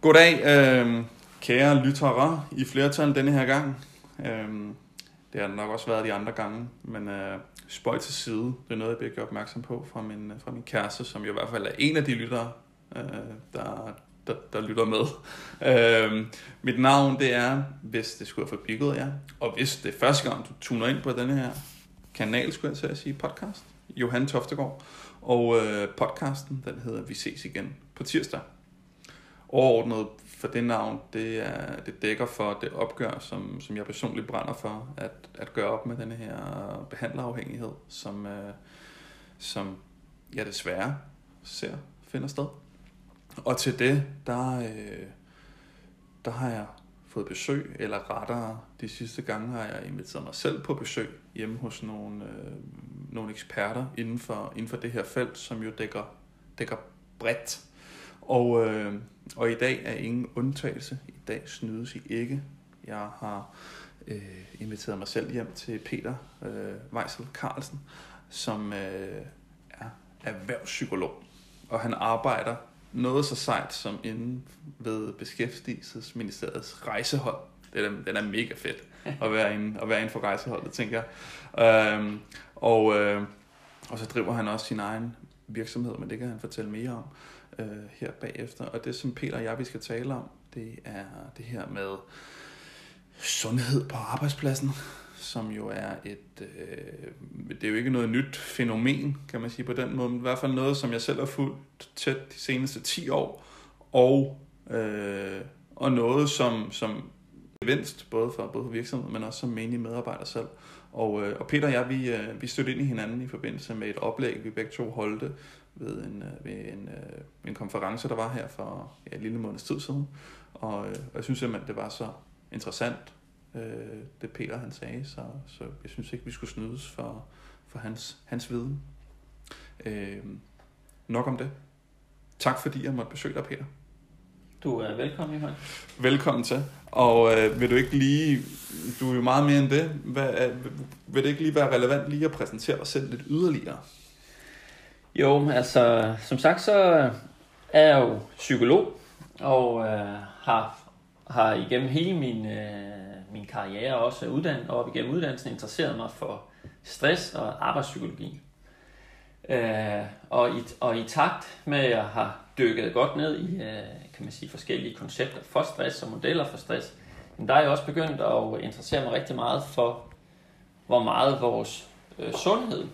Goddag, øh, kære lyttere i flertal denne her gang. Øh, det har nok også været de andre gange, men øh, spøj til side, det er noget, jeg bliver gjort opmærksom på fra min, øh, fra min kæreste, som jo i hvert fald er en af de lyttere, øh, der, der, der lytter med. Øh, mit navn det er, hvis det skulle have forbigget jer, og hvis det er første gang, du tuner ind på denne her kanal, skulle jeg til at sige, podcast, Johan Toftegård, og øh, podcasten, den hedder Vi ses igen på tirsdag. Overordnet for det navn, det, er, det dækker for det opgør, som, som jeg personligt brænder for, at, at gøre op med den her behandlerafhængighed, som, øh, som jeg desværre ser finder sted. Og til det, der, øh, der har jeg fået besøg, eller rettere de sidste gange har jeg inviteret mig selv på besøg hjemme hos nogle, øh, nogle eksperter inden for, inden for det her felt, som jo dækker, dækker bredt. Og, øh, og i dag er ingen undtagelse. I dag snydes I ikke. Jeg har øh, inviteret mig selv hjem til Peter øh, Weissel Carlsen, som øh, er erhvervspsykolog. Og han arbejder noget så sejt som inden ved Beskæftigelsesministeriets rejsehold. Det er, den er mega fedt at være inde, at være inde for rejseholdet, tænker jeg. Øhm, og, øh, og så driver han også sin egen virksomhed, men det kan han fortælle mere om øh, her bagefter. Og det, som Peter og jeg vi skal tale om, det er det her med sundhed på arbejdspladsen, som jo er et, øh, det er jo ikke noget nyt fænomen, kan man sige på den måde, men i hvert fald noget, som jeg selv har fulgt tæt de seneste 10 år, og, øh, og noget, som, som gevinst, både for, både for virksomheden, men også som menige medarbejder selv. Og, øh, og Peter og jeg, vi, øh, vi stødte ind i hinanden i forbindelse med et oplæg, vi begge to holdte ved en, øh, ved en, øh, en konference, der var her for ja, en lille måneds tid siden. Og, øh, og jeg synes simpelthen, det var så interessant, øh, det Peter han sagde, så, så jeg synes ikke, vi skulle snydes for, for hans, hans viden. Øh, nok om det. Tak fordi jeg måtte besøge dig, Peter. Du er velkommen, Johan. Velkommen til. Og øh, vil du ikke lige, du er jo meget mere end det, hvad, vil det ikke lige være relevant lige at præsentere dig selv lidt yderligere? Jo, altså som sagt så er jeg jo psykolog, og øh, har, har igennem hele min, øh, min karriere også uddannet, og igennem uddannelsen interesseret mig for stress og arbejdspsykologi. Øh, og, i, og i takt med, at jeg har dykket godt ned i øh, kan man sige, forskellige koncepter for stress og modeller for stress, men der er jeg også begyndt at interessere mig rigtig meget for, hvor meget vores øh, sundhed,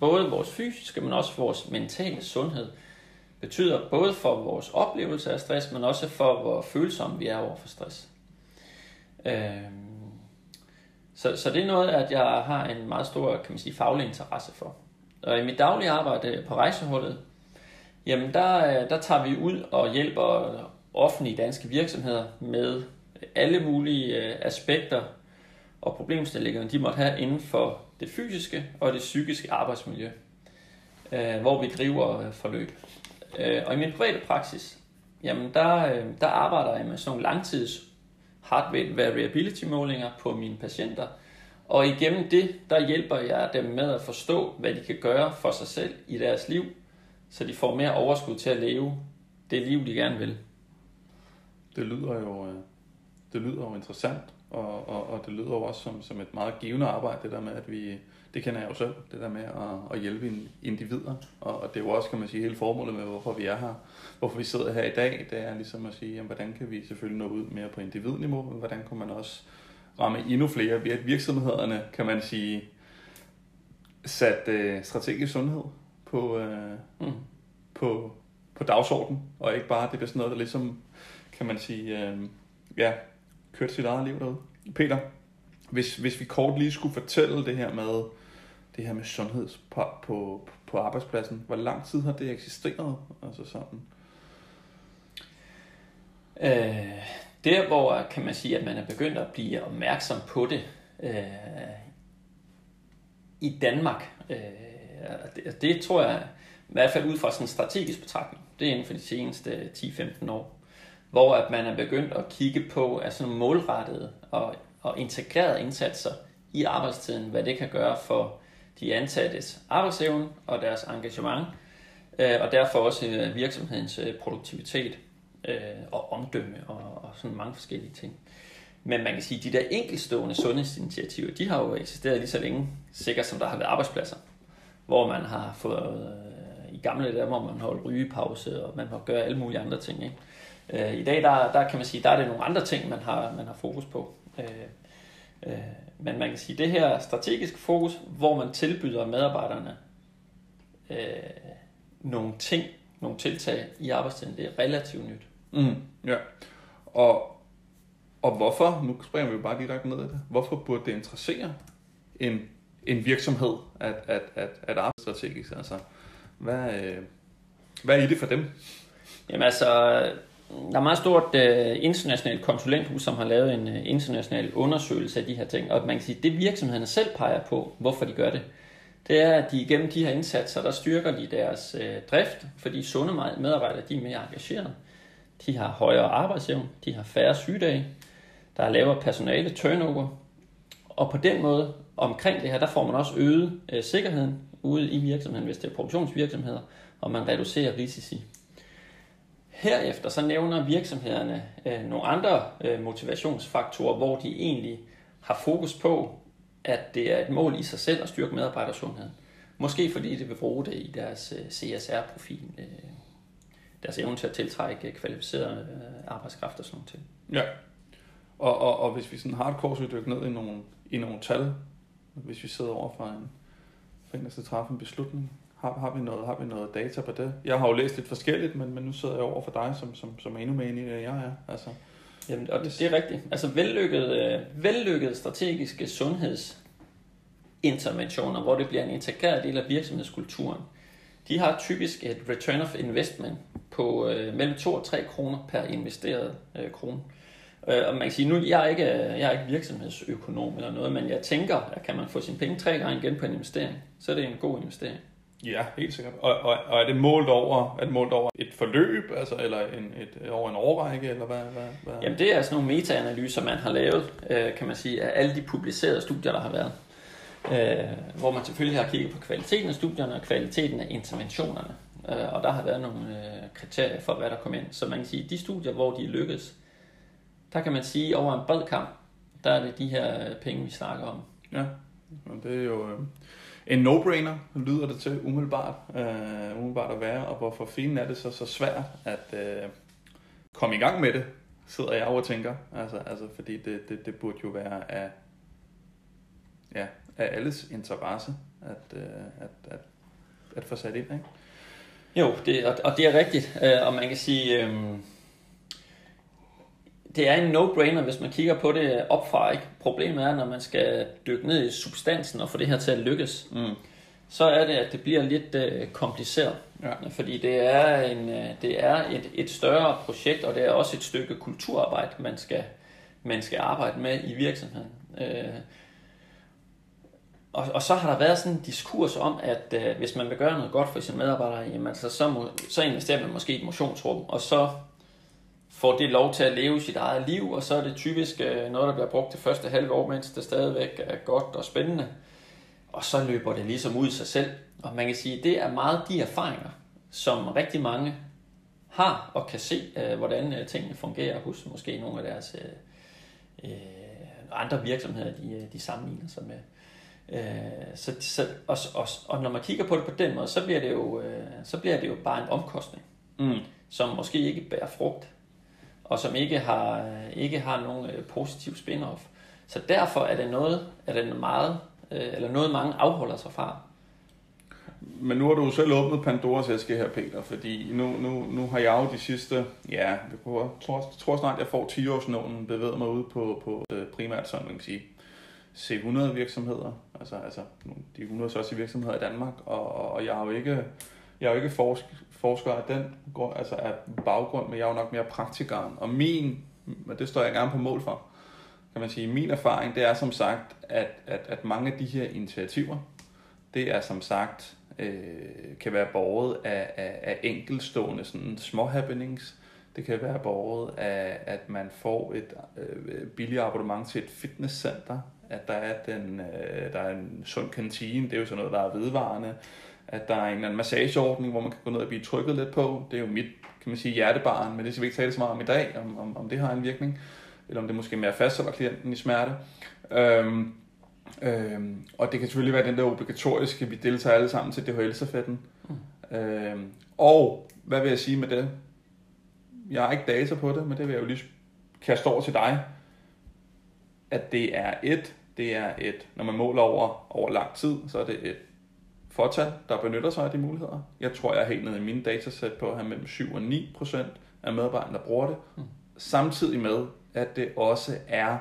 både vores fysiske, men også vores mentale sundhed, betyder både for vores oplevelse af stress, men også for, hvor følsomme vi er over for stress. Øhm, så, så det er noget, at jeg har en meget stor kan man sige, faglig interesse for. Og i mit daglige arbejde på rejseholdet, jamen der, der tager vi ud og hjælper offentlige danske virksomheder med alle mulige øh, aspekter og problemstillinger, de måtte have inden for det fysiske og det psykiske arbejdsmiljø, øh, hvor vi driver øh, forløb. Øh, og i min private praksis, jamen der, øh, der arbejder jeg med sådan nogle langtids heart rate variability målinger på mine patienter, og igennem det, der hjælper jeg dem med at forstå, hvad de kan gøre for sig selv i deres liv, så de får mere overskud til at leve det liv, de gerne vil. Det lyder jo, øh, det lyder jo interessant, og, og, og det lyder jo også som, som et meget givende arbejde, det der med, at vi, det kender jeg jo selv, det der med at, at hjælpe individer, og, og det er jo også, kan man sige, hele formålet med, hvorfor vi er her, hvorfor vi sidder her i dag, det er ligesom at sige, jamen, hvordan kan vi selvfølgelig nå ud mere på individniveau, men hvordan kan man også ramme endnu flere? Ved at virksomhederne, kan man sige, sat øh, strategisk sundhed på, øh, mm. på, på dagsordenen, og ikke bare det bliver sådan noget, der ligesom, kan man sige, øh, ja, kørte sit eget liv derude. Peter, hvis, hvis vi kort lige skulle fortælle det her med, det her med sundhed på, på, på arbejdspladsen, hvor lang tid har det eksisteret? Altså sådan? Øh, der hvor kan man sige, at man er begyndt at blive opmærksom på det øh, i Danmark, øh, det, det tror jeg, i hvert fald ud fra sådan en strategisk betragtning, det er inden for de seneste 10-15 år, hvor at man er begyndt at kigge på altså nogle målrettede og, og integrerede indsatser i arbejdstiden, hvad det kan gøre for de ansattes arbejdsevne og deres engagement, øh, og derfor også øh, virksomhedens øh, produktivitet. øh, og omdømme og, og sådan mange forskellige ting. Men man kan sige, at de der enkelstående sundhedsinitiativer, de har jo eksisteret lige så længe, sikkert som der har været arbejdspladser, hvor man har fået, øh, i gamle dage, hvor man holdt rygepause, og man må gøre alle mulige andre ting. Ikke? Øh, I dag, der, der kan man sige, der er det nogle andre ting, man har, man har fokus på. Øh, øh, men man kan sige, det her strategiske fokus, hvor man tilbyder medarbejderne øh, nogle ting, nogle tiltag i arbejdstiden, det er relativt nyt. Mm, ja. Og, og hvorfor, nu springer vi jo bare direkte ned i det, hvorfor burde det interessere en, en virksomhed at, at, at, at arbejde strategisk? Altså, hvad, øh, hvad er i det for dem? Jamen altså, der er meget stort øh, internationalt konsulenthus, som har lavet en øh, international undersøgelse af de her ting, og man kan sige, det virksomhederne selv peger på, hvorfor de gør det, det er, at de igennem de her indsatser, der styrker de deres øh, drift, fordi sunde medarbejdere, de er mere engagerede. De har højere arbejdsevne, de har færre sygedage, der er lavere personale turnover, og på den måde, omkring det her, der får man også øget øh, sikkerheden ude i virksomheden, hvis det er produktionsvirksomheder, og man reducerer risici. Herefter så nævner virksomhederne øh, nogle andre øh, motivationsfaktorer, hvor de egentlig har fokus på, at det er et mål i sig selv at styrke medarbejdersundheden. Måske fordi det vil bruge det i deres øh, CSR-profil, øh, deres evne til at tiltrække kvalificeret øh, arbejdskraft og sådan noget. Ja, og, og, og hvis vi sådan hardcore skal dykke ned i nogle, i nogle tal, hvis vi sidder over for en, for en, der skal træffe en beslutning, har, har, vi noget, har vi noget data på det? Jeg har jo læst lidt forskelligt, men, men nu sidder jeg over for dig, som, som, som er endnu mere inde i det, end jeg er. Altså. Jamen, og det, det er rigtigt. Altså vellykket, vellykkede vellykket strategiske sundhedsinterventioner, hvor det bliver en integreret del af virksomhedskulturen, de har typisk et return of investment på øh, mellem 2 og 3 kroner per investeret øh, krone. Øh, og man kan sige, nu jeg er ikke, jeg er ikke virksomhedsøkonom eller noget, men jeg tænker, at kan man få sine penge tre gange igen på en investering, så er det en god investering. Ja, helt sikkert. Og, og, og er det målt over, er det målt over et forløb, altså, eller en, et, over en årrække, eller hvad, hvad, hvad? Jamen det er sådan nogle metaanalyser, man har lavet, øh, kan man sige, af alle de publicerede studier, der har været. Øh, hvor man selvfølgelig har kigget på kvaliteten af studierne og kvaliteten af interventionerne. Øh, og der har været nogle øh, kriterier for, hvad der kom ind. Så man kan sige, at de studier, hvor de lykkes, der kan man sige, over en bred kamp, der er det de her penge, vi snakker om. Ja, og det er jo... Øh en no-brainer, lyder det til umiddelbart, øh, umiddelbart at være, og hvorfor fint er det så, så svært at øh, komme i gang med det, sidder jeg og tænker. Altså, altså fordi det, det, det burde jo være af, ja, af alles interesse at, øh, at, at, at få sat ind, ikke? Jo, det, og, og det er rigtigt, øh, og man kan sige, øh, det er en no-brainer, hvis man kigger på det opfra. Ikke? Problemet er, når man skal dykke ned i substansen og få det her til at lykkes, mm. så er det, at det bliver lidt uh, kompliceret. Ja. Fordi det er, en, uh, det er et, et større projekt, og det er også et stykke kulturarbejde, man skal, man skal arbejde med i virksomheden. Uh, og, og så har der været sådan en diskurs om, at uh, hvis man vil gøre noget godt for sine medarbejdere, jamen, så, så, må, så investerer man måske i et motionsrum, og så får det lov til at leve sit eget liv, og så er det typisk øh, noget, der bliver brugt det første halve år, mens det stadigvæk er godt og spændende. Og så løber det ligesom ud i sig selv. Og man kan sige, det er meget de erfaringer, som rigtig mange har og kan se, øh, hvordan øh, tingene fungerer hos måske nogle af deres øh, andre virksomheder, de, de sammenligner sig med. så, så, og, og, og når man kigger på det på den måde, så bliver det jo, så bliver det jo bare en omkostning, mm. som måske ikke bærer frugt og som ikke har, ikke har nogen øh, positiv spin-off. Så derfor er det noget, er det meget, øh, eller noget mange afholder sig fra. Men nu har du selv åbnet Pandoras æske her, Peter, fordi nu, nu, nu har jeg jo de sidste, ja, jeg tror, tror snart, jeg får 10 års nogen bevæget mig ud på, på øh, primært sådan, man kan sige, C100 virksomheder, altså, altså de 100 største virksomheder i Danmark, og, og jeg har jo ikke, jeg har jo ikke forsket, forsker af den altså af baggrund, men jeg er jo nok mere praktikeren. Og min, og det står jeg gerne på mål for, kan man sige, min erfaring, det er som sagt, at, at, at mange af de her initiativer, det er som sagt, øh, kan være borget af, af, af enkelstående sådan små happenings. Det kan være borget af, at man får et øh, billigt abonnement til et fitnesscenter, at der er, den, øh, der er en sund kantine, det er jo sådan noget, der er vedvarende, at der er en eller anden massageordning, hvor man kan gå ned og blive trykket lidt på. Det er jo mit, kan man sige, hjertebarn, men det skal vi ikke tale så meget om i dag, om, om, om det har en virkning, eller om det måske mere fastholder klienten i smerte. Øhm, øhm, og det kan selvfølgelig være den der obligatoriske, vi deltager alle sammen til DHL-stafetten. Mm. Øhm, og hvad vil jeg sige med det? Jeg har ikke data på det, men det vil jeg jo lige kaste over til dig. At det er et, det er et, når man måler over, over lang tid, så er det et fortal, der benytter sig af de muligheder. Jeg tror, jeg er helt nede i mine datasæt på at have mellem 7 og 9 procent af medarbejderne, der bruger det. Mm. Samtidig med, at det også er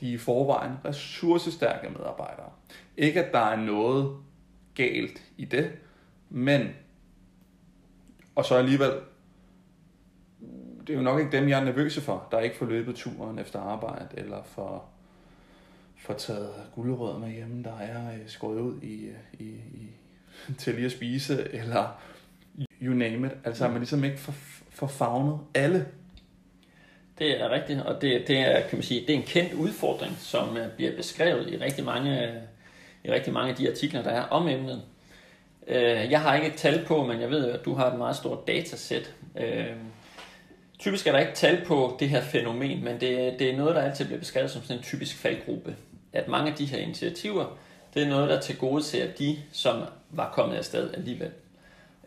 de i forvejen ressourcestærke medarbejdere. Ikke at der er noget galt i det, men og så alligevel det er jo nok ikke dem, jeg er nervøse for, der ikke får løbet turen efter arbejde, eller for, for taget guldrød med hjemme, der er øh, skåret ud i, øh, i, i, til lige at spise, eller you name it. Altså, at man ligesom ikke får, får fagnet alle. Det er rigtigt, og det, det, er, kan man sige, det er en kendt udfordring, som øh, bliver beskrevet i rigtig mange, øh, i rigtig mange af de artikler, der er om emnet. Jeg har ikke et tal på, men jeg ved, at du har et meget stort datasæt. Typisk er der ikke tal på det her fænomen, men det, det er noget, der altid bliver beskrevet som sådan en typisk faldgruppe. At mange af de her initiativer, det er noget, der til gode ser de, som var kommet afsted alligevel.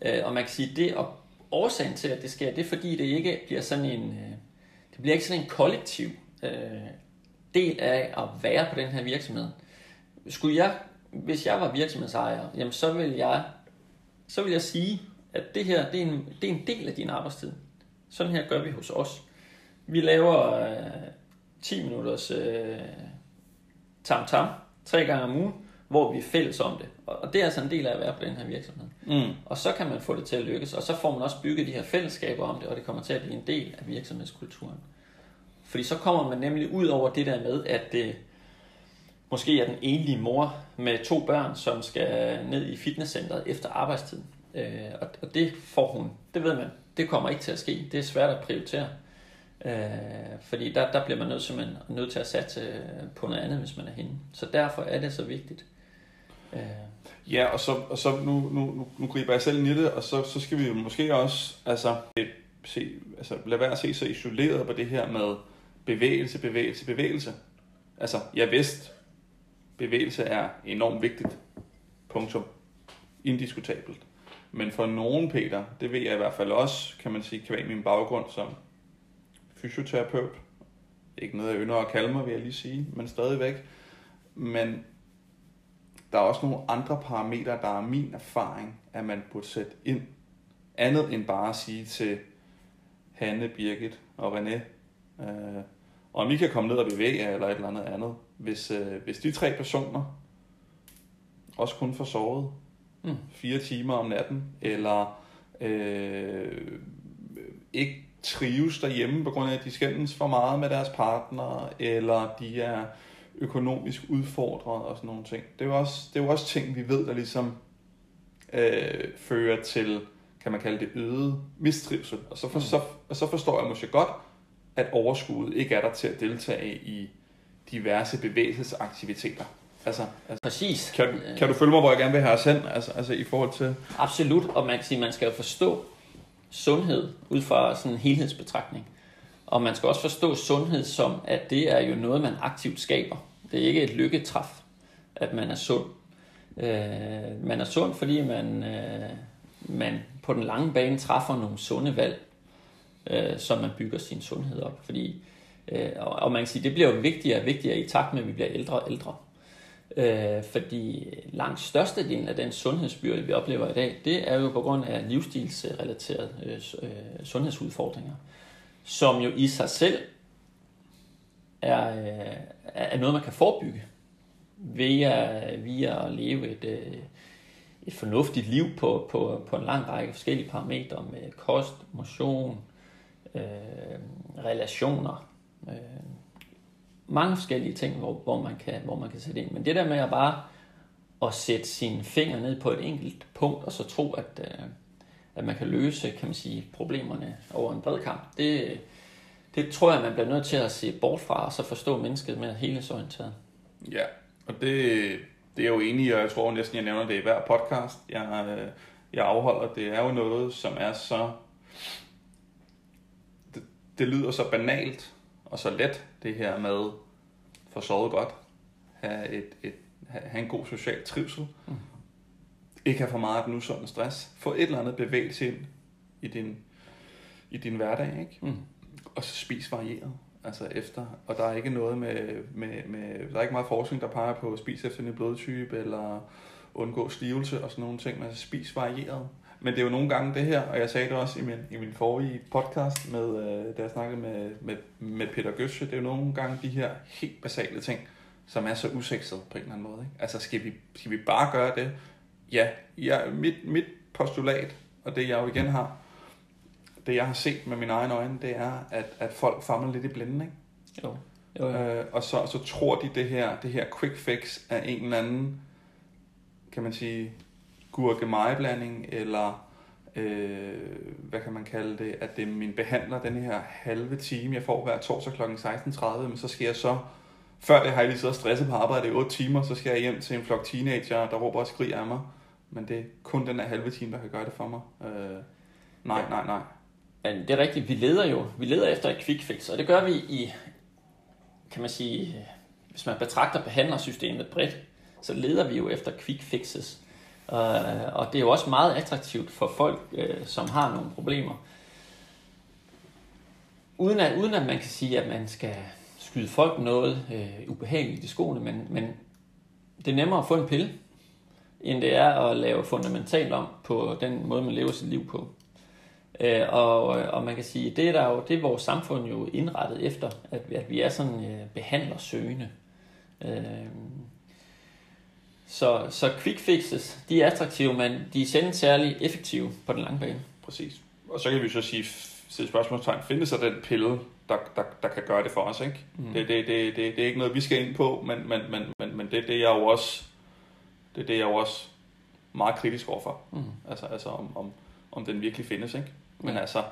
Øh, og man kan sige, det og årsagen til, at det sker, det er fordi, det ikke bliver sådan en, øh, det bliver ikke sådan en kollektiv øh, del af at være på den her virksomhed. Skulle jeg, hvis jeg var virksomhedsejer, jamen så vil jeg, så vil jeg sige, at det her, det er en, det er en del af din arbejdstid. Sådan her gør vi hos os. Vi laver øh, 10 minutters øh, tam-tam tre gange om ugen, hvor vi er fælles om det. Og det er altså en del af at være på den her virksomhed. Mm. Og så kan man få det til at lykkes, og så får man også bygget de her fællesskaber om det, og det kommer til at blive en del af virksomhedskulturen. Fordi så kommer man nemlig ud over det der med, at det måske er den enlige mor med to børn, som skal ned i fitnesscenteret efter arbejdstid. Øh, og det får hun, det ved man, det kommer ikke til at ske. Det er svært at prioritere. Øh, fordi der, der bliver man nødt, simpelthen nødt til at satse øh, på noget andet, hvis man er henne. Så derfor er det så vigtigt. Øh. Ja, og så, og så nu, nu, nu, nu griber jeg selv ind i det, og så, så skal vi jo måske også altså, øh, se, altså, lade være at se så isoleret på det her med bevægelse, bevægelse, bevægelse. Altså, jeg vidste, bevægelse er enormt vigtigt. Punktum. Indiskutabelt. Men for nogen, Peter, det ved jeg i hvert fald også, kan man sige, kvæg min baggrund som fysioterapeut. Ikke noget, jeg ynder at kalde mig, vil jeg lige sige, men stadigvæk. Men der er også nogle andre parametre, der er min erfaring, at man burde sætte ind. Andet end bare at sige til Hanne, Birgit og René, øh, om I kan komme ned og bevæge jer, eller et eller andet andet. Hvis, øh, hvis de tre personer også kun får sovet mm. fire timer om natten, eller øh, ikke trives derhjemme på grund af, at de skændes for meget med deres partner, eller de er økonomisk udfordret og sådan nogle ting. Det er jo også, det er jo også ting, vi ved, der ligesom øh, fører til, kan man kalde det, øget mistrivsel. Og så, for, mm. så, og så forstår jeg måske godt, at overskuddet ikke er der til at deltage i diverse bevægelsesaktiviteter. Altså, altså Præcis. Kan, kan du følge mig, hvor jeg gerne vil have os hen, altså, altså i forhold til... Absolut, og man kan sige, man skal jo forstå sundhed ud fra sådan en helhedsbetragtning. Og man skal også forstå sundhed som, at det er jo noget, man aktivt skaber. Det er ikke et lykketræf, at man er sund. Øh, man er sund, fordi man, øh, man på den lange bane træffer nogle sunde valg, øh, som man bygger sin sundhed op. Fordi, øh, og, og man kan sige, det bliver jo vigtigere og vigtigere i takt med, at vi bliver ældre og ældre. Øh, fordi langt størstedelen af den sundhedsbyrde, vi oplever i dag, det er jo på grund af livsstilsrelaterede øh, øh sundhedsudfordringer, som jo i sig selv er, øh, er noget, man kan forebygge via, via at leve et, øh, et fornuftigt liv på, på, på en lang række forskellige parametre med kost, motion, øh, relationer, øh, mange forskellige ting, hvor, hvor, man kan, hvor man kan sætte ind. Men det der med at bare at sætte sine fingre ned på et enkelt punkt, og så tro, at, øh, at man kan løse kan man sige, problemerne over en bred kamp, det, det tror jeg, man bliver nødt til at se bort fra, og så forstå mennesket mere helhedsorienteret. Ja, og det, det er jo enig, og jeg tror næsten, jeg nævner det i hver podcast, jeg, øh, jeg afholder. Det er jo noget, som er så... Det, det lyder så banalt og så let, det her med få sovet godt, have, et, et, have en god social trivsel, mm. ikke have for meget af den usunde stress, få et eller andet bevægelse ind i din, i din hverdag, ikke? Mm. og så spis varieret altså efter, og der er ikke noget med, med, med, der er ikke meget forskning, der peger på at spise efter en blodtype, eller undgå stivelse og sådan nogle ting, men altså spis varieret. Men det er jo nogle gange det her, og jeg sagde det også i min, i min forrige podcast, med, øh, da jeg snakkede med, med, med Peter Gøsse, det er jo nogle gange de her helt basale ting, som er så usekset på en eller anden måde. Ikke? Altså skal vi, skal vi bare gøre det? Ja, ja mit, mit postulat, og det jeg jo igen har, det jeg har set med mine egne øjne, det er, at, at folk famler lidt i blinden, ikke? Jo. jo, jo. Øh, og så, så tror de, det her, det her quick fix er en eller anden, kan man sige, gurkemejeblanding, eller øh, hvad kan man kalde det, at det er min behandler, den her halve time, jeg får hver torsdag kl. 16.30, men så skal jeg så, før det har jeg lige siddet stresset på arbejde i 8 timer, så skal jeg hjem til en flok teenager, der råber og skriger af mig, men det er kun den her halve time, der kan gøre det for mig. Øh, nej, nej, nej. Men det er rigtigt, vi leder jo, vi leder efter et quick fix, og det gør vi i, kan man sige, hvis man betragter behandlersystemet bredt, så leder vi jo efter quick fixes. Øh, og det er jo også meget attraktivt for folk, øh, som har nogle problemer. Uden at, uden at man kan sige, at man skal skyde folk noget øh, ubehageligt i skoene, men, men det er nemmere at få en pille, end det er at lave fundamentalt om på den måde, man lever sit liv på. Øh, og, og man kan sige, det er, der jo, det er vores samfund jo indrettet efter, at, at vi er sådan øh, behandlersøgende. Øh, så, så quick fixes, de er attraktive, men de er sjældent særlig effektive på den lange bane. Præcis. Og så kan vi så sige, til spørgsmålstegn, findes der den pille, der, der, der kan gøre det for os, ikke? Mm. Det, det, det, det, det er ikke noget, vi skal ind på, men, men, men, men, men det, det er jo også, det er det, jeg jo også meget kritisk overfor. Mm. Altså, altså om, om, om den virkelig findes, ikke? Men altså,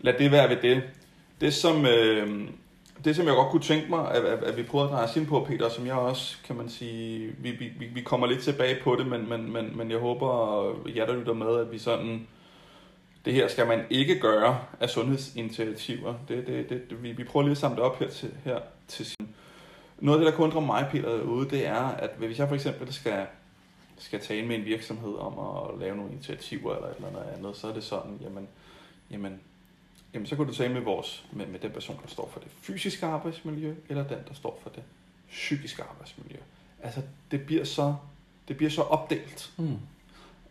lad det være ved det. Det som, øh, det som jeg godt kunne tænke mig, at, at, at vi prøver at dreje os ind på, Peter, som jeg også, kan man sige, vi, vi, vi kommer lidt tilbage på det, men, men, men, men jeg håber, jer der lytter med, at vi sådan, det her skal man ikke gøre af sundhedsinitiativer. Det, det, det, vi, vi prøver lige at samle det op her til, her til Noget af det, der kunne undre mig, Peter, derude, det er, at hvis jeg for eksempel skal skal tale med en virksomhed om at lave nogle initiativer eller et eller andet andet, så er det sådan, jamen, jamen, jamen så kan du tale med, vores, med, med den person, der står for det fysiske arbejdsmiljø, eller den, der står for det psykiske arbejdsmiljø. Altså, det bliver så, det bliver så opdelt. Mm.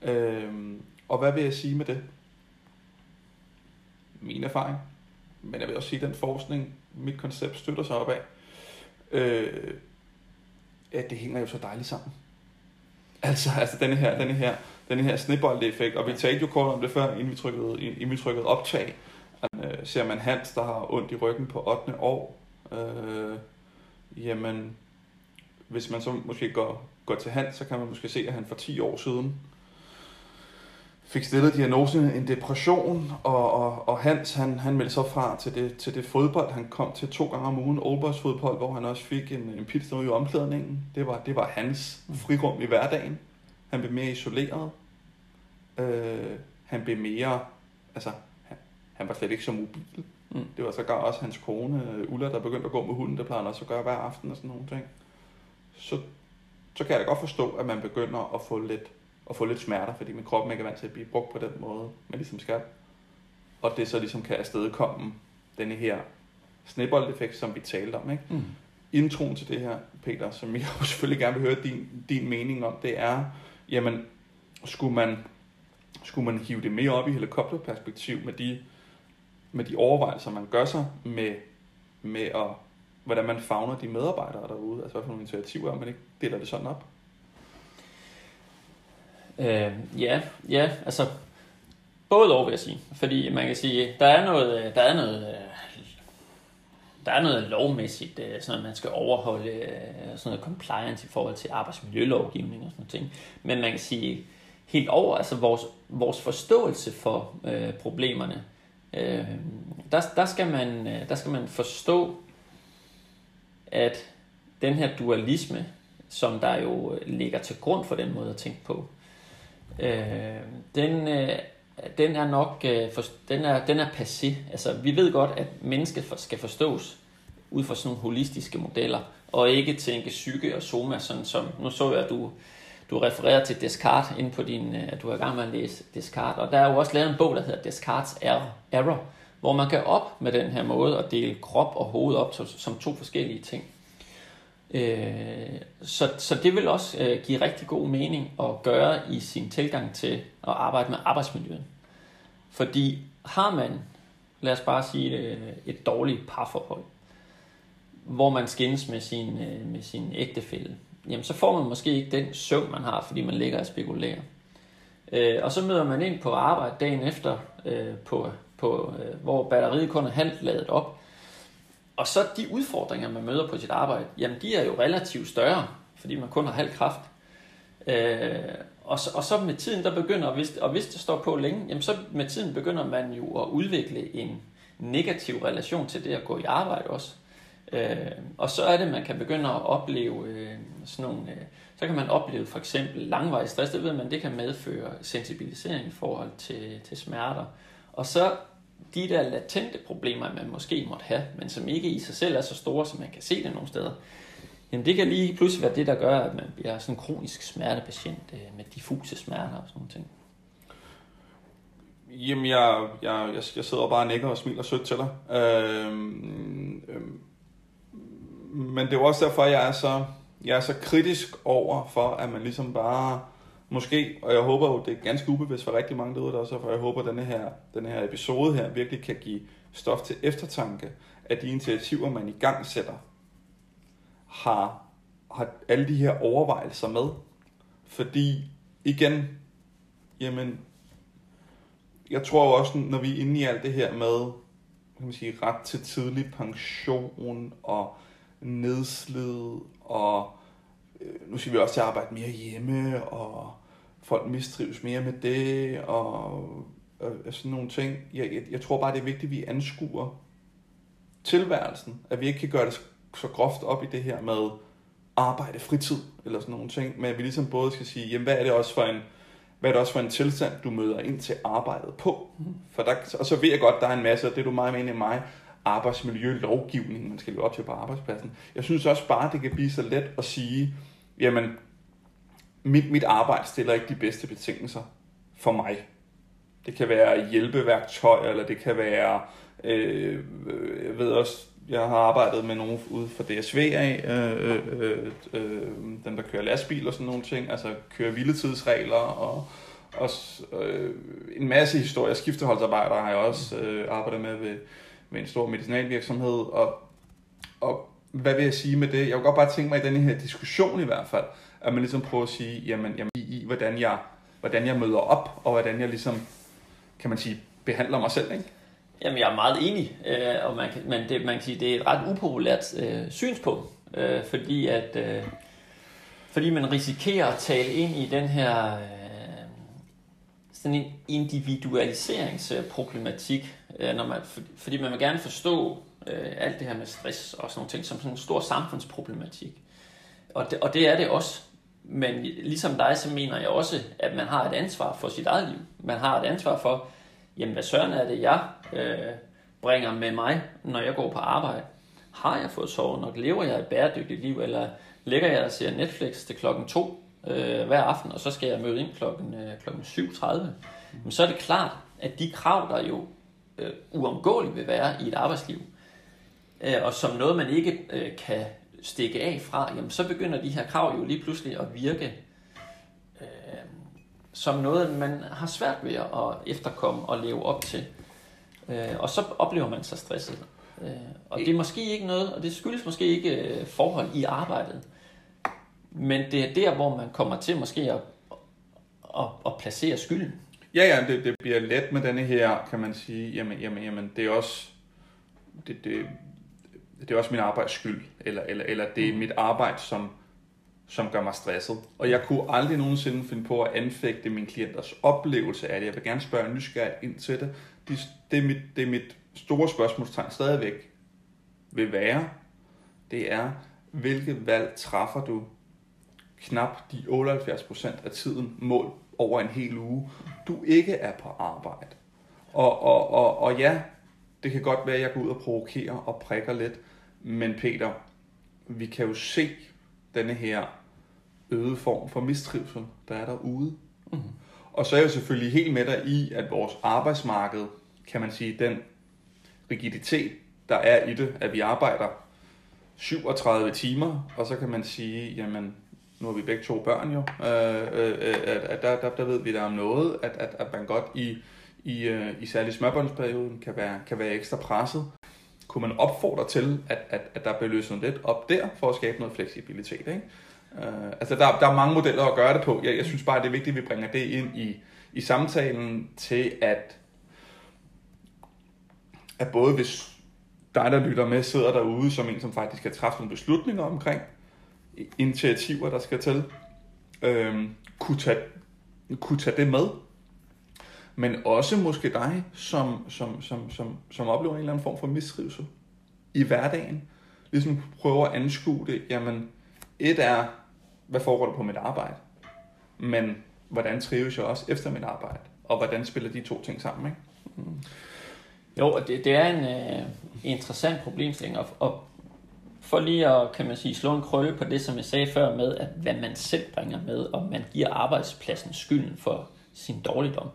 Øhm, og hvad vil jeg sige med det? Min erfaring, men jeg vil også sige, den forskning, mit koncept støtter sig op af, øh, at det hænger jo så dejligt sammen. Altså, altså denne her, denne her, denne her snibbold-effekt, og vi talte jo kort om det før, inden vi trykkede, inden vi trykkede optag. Øh, ser man Hans, der har ondt i ryggen på 8. år, øh, jamen, hvis man så måske går, går til Hans, så kan man måske se, at han for 10 år siden fik stillet diagnosen en depression, og, og, og Hans han, han meldte så fra til det, til det fodbold. Han kom til to gange om ugen, Oldboys fodbold, hvor han også fik en, en pizza i omklædningen. Det var, det var hans frirum i hverdagen. Han blev mere isoleret. Øh, han blev mere, altså han, var slet ikke så mobil. Mm. Det var så gar også hans kone, Ulla, der begyndte at gå med hunden, det plejer han også at gøre hver aften og sådan nogle ting. Så, så kan jeg da godt forstå, at man begynder at få lidt at få lidt smerter, fordi min krop ikke er vant til at blive brugt på den måde, man ligesom skal. Og det så ligesom kan afstedkomme denne her sneboldeffekt, som vi talte om. Ikke? Mm. Introen til det her, Peter, som jeg jo selvfølgelig gerne vil høre din, din mening om, det er, jamen, skulle man, skulle man hive det mere op i helikopterperspektiv med de, med de overvejelser, man gør sig med, med at, hvordan man fagner de medarbejdere derude, altså hvad for nogle initiativer, man ikke deler det sådan op? Øh, ja, ja, altså både over vil jeg sige. Fordi man kan sige, der er noget, øh, der er noget, øh, der er noget lovmæssigt, øh, sådan at man skal overholde sådan noget compliance i forhold til arbejdsmiljølovgivning og sådan noget. ting. Men man kan sige, helt over, altså vores, vores forståelse for øh, problemerne, øh, der, der, skal man, øh, der skal man forstå, at den her dualisme som der jo ligger til grund for den måde at tænke på, øh, den, øh, den er nok øh, for, den er, den er passé. Altså, vi ved godt, at mennesket for, skal forstås ud fra sådan nogle holistiske modeller, og ikke tænke psyke og soma, sådan som, nu så jeg, at du, du refererer til Descartes ind på din, øh, at du er i gang med at læse Descartes, og der er jo også lavet en bog, der hedder Descartes Error, Error hvor man kan op med den her måde at dele krop og hoved op som to forskellige ting. Øh, så, så det vil også øh, give rigtig god mening at gøre i sin tilgang til at arbejde med arbejdsmiljøet. Fordi har man, lad os bare sige et dårligt parforhold, hvor man skændes med sin, med sin ægtefælle, jamen så får man måske ikke den søvn, man har, fordi man ligger og spekulerer. Øh, og så møder man ind på arbejde dagen efter, øh, på, på, øh, hvor batteriet kun er halvt ladet op, og så de udfordringer, man møder på sit arbejde, jamen de er jo relativt større, fordi man kun har halv kraft. Øh, og, så, og så med tiden, der begynder, og hvis, og hvis det står på længe, jamen så med tiden begynder man jo at udvikle en negativ relation til det at gå i arbejde også. Øh, og så er det, man kan begynde at opleve øh, sådan nogle, øh, så kan man opleve for eksempel langvarig stress, det ved man, det kan medføre sensibilisering i forhold til, til smerter. Og så de der latente problemer, man måske måtte have, men som ikke i sig selv er så store, som man kan se det nogle steder, jamen det kan lige pludselig være det, der gør, at man bliver sådan en kronisk smertepatient øh, med diffuse smerter og sådan nogle ting. Jamen, jeg, jeg, jeg, jeg sidder bare og nikker og smiler sødt til dig. Øhm, øhm, men det er jo også derfor, jeg er så, jeg er så kritisk over for, at man ligesom bare Måske, og jeg håber jo, det er ganske ubevidst for rigtig mange derude, der også, for jeg håber, at denne her, denne her episode her virkelig kan give stof til eftertanke, at de initiativer, man i gang sætter, har, har alle de her overvejelser med. Fordi, igen, jamen, jeg tror jo også, når vi er inde i alt det her med, kan man sige, ret til tidlig pension og nedslid og øh, nu skal vi også til at arbejde mere hjemme, og folk mistrives mere med det, og, og, sådan nogle ting. Jeg, jeg, jeg tror bare, det er vigtigt, at vi anskuer tilværelsen, at vi ikke kan gøre det så groft op i det her med arbejde, fritid, eller sådan nogle ting, men at vi ligesom både skal sige, jamen hvad er det også for en, hvad er det også for en tilstand, du møder ind til arbejdet på? Mm. For der, og så ved jeg godt, der er en masse, og det er du meget med end mig, arbejdsmiljølovgivning, man skal leve op til på arbejdspladsen. Jeg synes også bare, det kan blive så let at sige, jamen, mit, mit arbejde stiller ikke de bedste betingelser for mig. Det kan være hjælpeværktøj, eller det kan være, øh, jeg ved også, jeg har arbejdet med nogen ude for DSV af, øh, øh, øh, øh, dem der kører lastbil og sådan nogle ting, altså kører hviletidsregler og, og øh, en masse historier. Skifteholdsarbejdere har jeg også øh, arbejdet med ved, med en stor medicinalvirksomhed, og, og hvad vil jeg sige med det? Jeg vil godt bare tænke mig i denne her diskussion i hvert fald, at man ligesom prøver at sige, jamen, jamen i, i hvordan, jeg, hvordan jeg møder op, og hvordan jeg ligesom, kan man sige, behandler mig selv, ikke? Jamen, jeg er meget enig, øh, og man kan, man, det, man kan sige, det er et ret upopulært øh, synspunkt, øh, fordi at øh, fordi man risikerer at tale ind i den her øh, sådan en individualiseringsproblematik, øh, når man, for, fordi man vil gerne forstå øh, alt det her med stress og sådan nogle ting som sådan en stor samfundsproblematik. Og det, og det er det også. Men ligesom dig, så mener jeg også, at man har et ansvar for sit eget liv. Man har et ansvar for, jamen hvad søren er det, jeg øh, bringer med mig, når jeg går på arbejde? Har jeg fået sovet nok? Lever jeg et bæredygtigt liv? Eller ligger jeg og ser Netflix til klokken 2 øh, hver aften, og så skal jeg møde ind klokken, øh, klokken 7.30? Men så er det klart, at de krav, der jo øh, uomgåeligt vil være i et arbejdsliv, øh, og som noget, man ikke øh, kan stikke af fra, jamen så begynder de her krav jo lige pludselig at virke øh, som noget, man har svært ved at efterkomme og leve op til. Øh, og så oplever man sig stresset. Øh, og det er måske ikke noget, og det skyldes måske ikke øh, forhold i arbejdet, men det er der, hvor man kommer til måske at, at, at placere skylden. Ja, ja, det, det bliver let med denne her, kan man sige, jamen, jamen, jamen det er også, det, det, det er også min arbejds skyld, eller, eller, eller det er mm. mit arbejde, som, som gør mig stresset. Og jeg kunne aldrig nogensinde finde på at anfægte min klienters oplevelse af det. Jeg vil gerne spørge nysgerrigt ind til det. Det, det, er, mit, det er mit store spørgsmålstegn stadigvæk vil være, det er, hvilket valg træffer du knap de 78% af tiden mål over en hel uge, du ikke er på arbejde. Og, og, og, og ja, det kan godt være, at jeg går ud og provokerer og prikker lidt, men Peter, vi kan jo se denne her øget form for mistrivsel, der er derude. Mm. Og så er jeg selvfølgelig helt med dig i, at vores arbejdsmarked, kan man sige, den rigiditet, der er i det, at vi arbejder 37 timer, og så kan man sige, jamen, nu har vi begge to børn jo, øh, øh, øh at, at der, der, der ved vi der om noget, at, at, at man godt i, i, øh, i særlig smørbåndsperioden kan være, kan være ekstra presset. Kunne man opfordre til, at, at, at der bliver løsnet lidt op der, for at skabe noget fleksibilitet, ikke? Øh, altså der, der er mange modeller at gøre det på. Jeg, jeg synes bare, det er vigtigt, at vi bringer det ind i, i samtalen til, at, at både hvis dig, der lytter med, sidder derude som en, som faktisk kan træffe nogle beslutninger omkring initiativer, der skal til, uh, kunne, tage, kunne tage det med. Men også måske dig, som, som, som, som, som oplever en eller anden form for mistrivsel i hverdagen. Ligesom prøver at anskue det, jamen, et er, hvad foregår der på mit arbejde? Men hvordan trives jeg også efter mit arbejde? Og hvordan spiller de to ting sammen? Ikke? Mm. Jo, det, det er en uh, interessant problemstilling, og, og for lige at kan man sige, slå en krølle på det, som jeg sagde før med, at hvad man selv bringer med, og man giver arbejdspladsen skylden for sin dårligdom.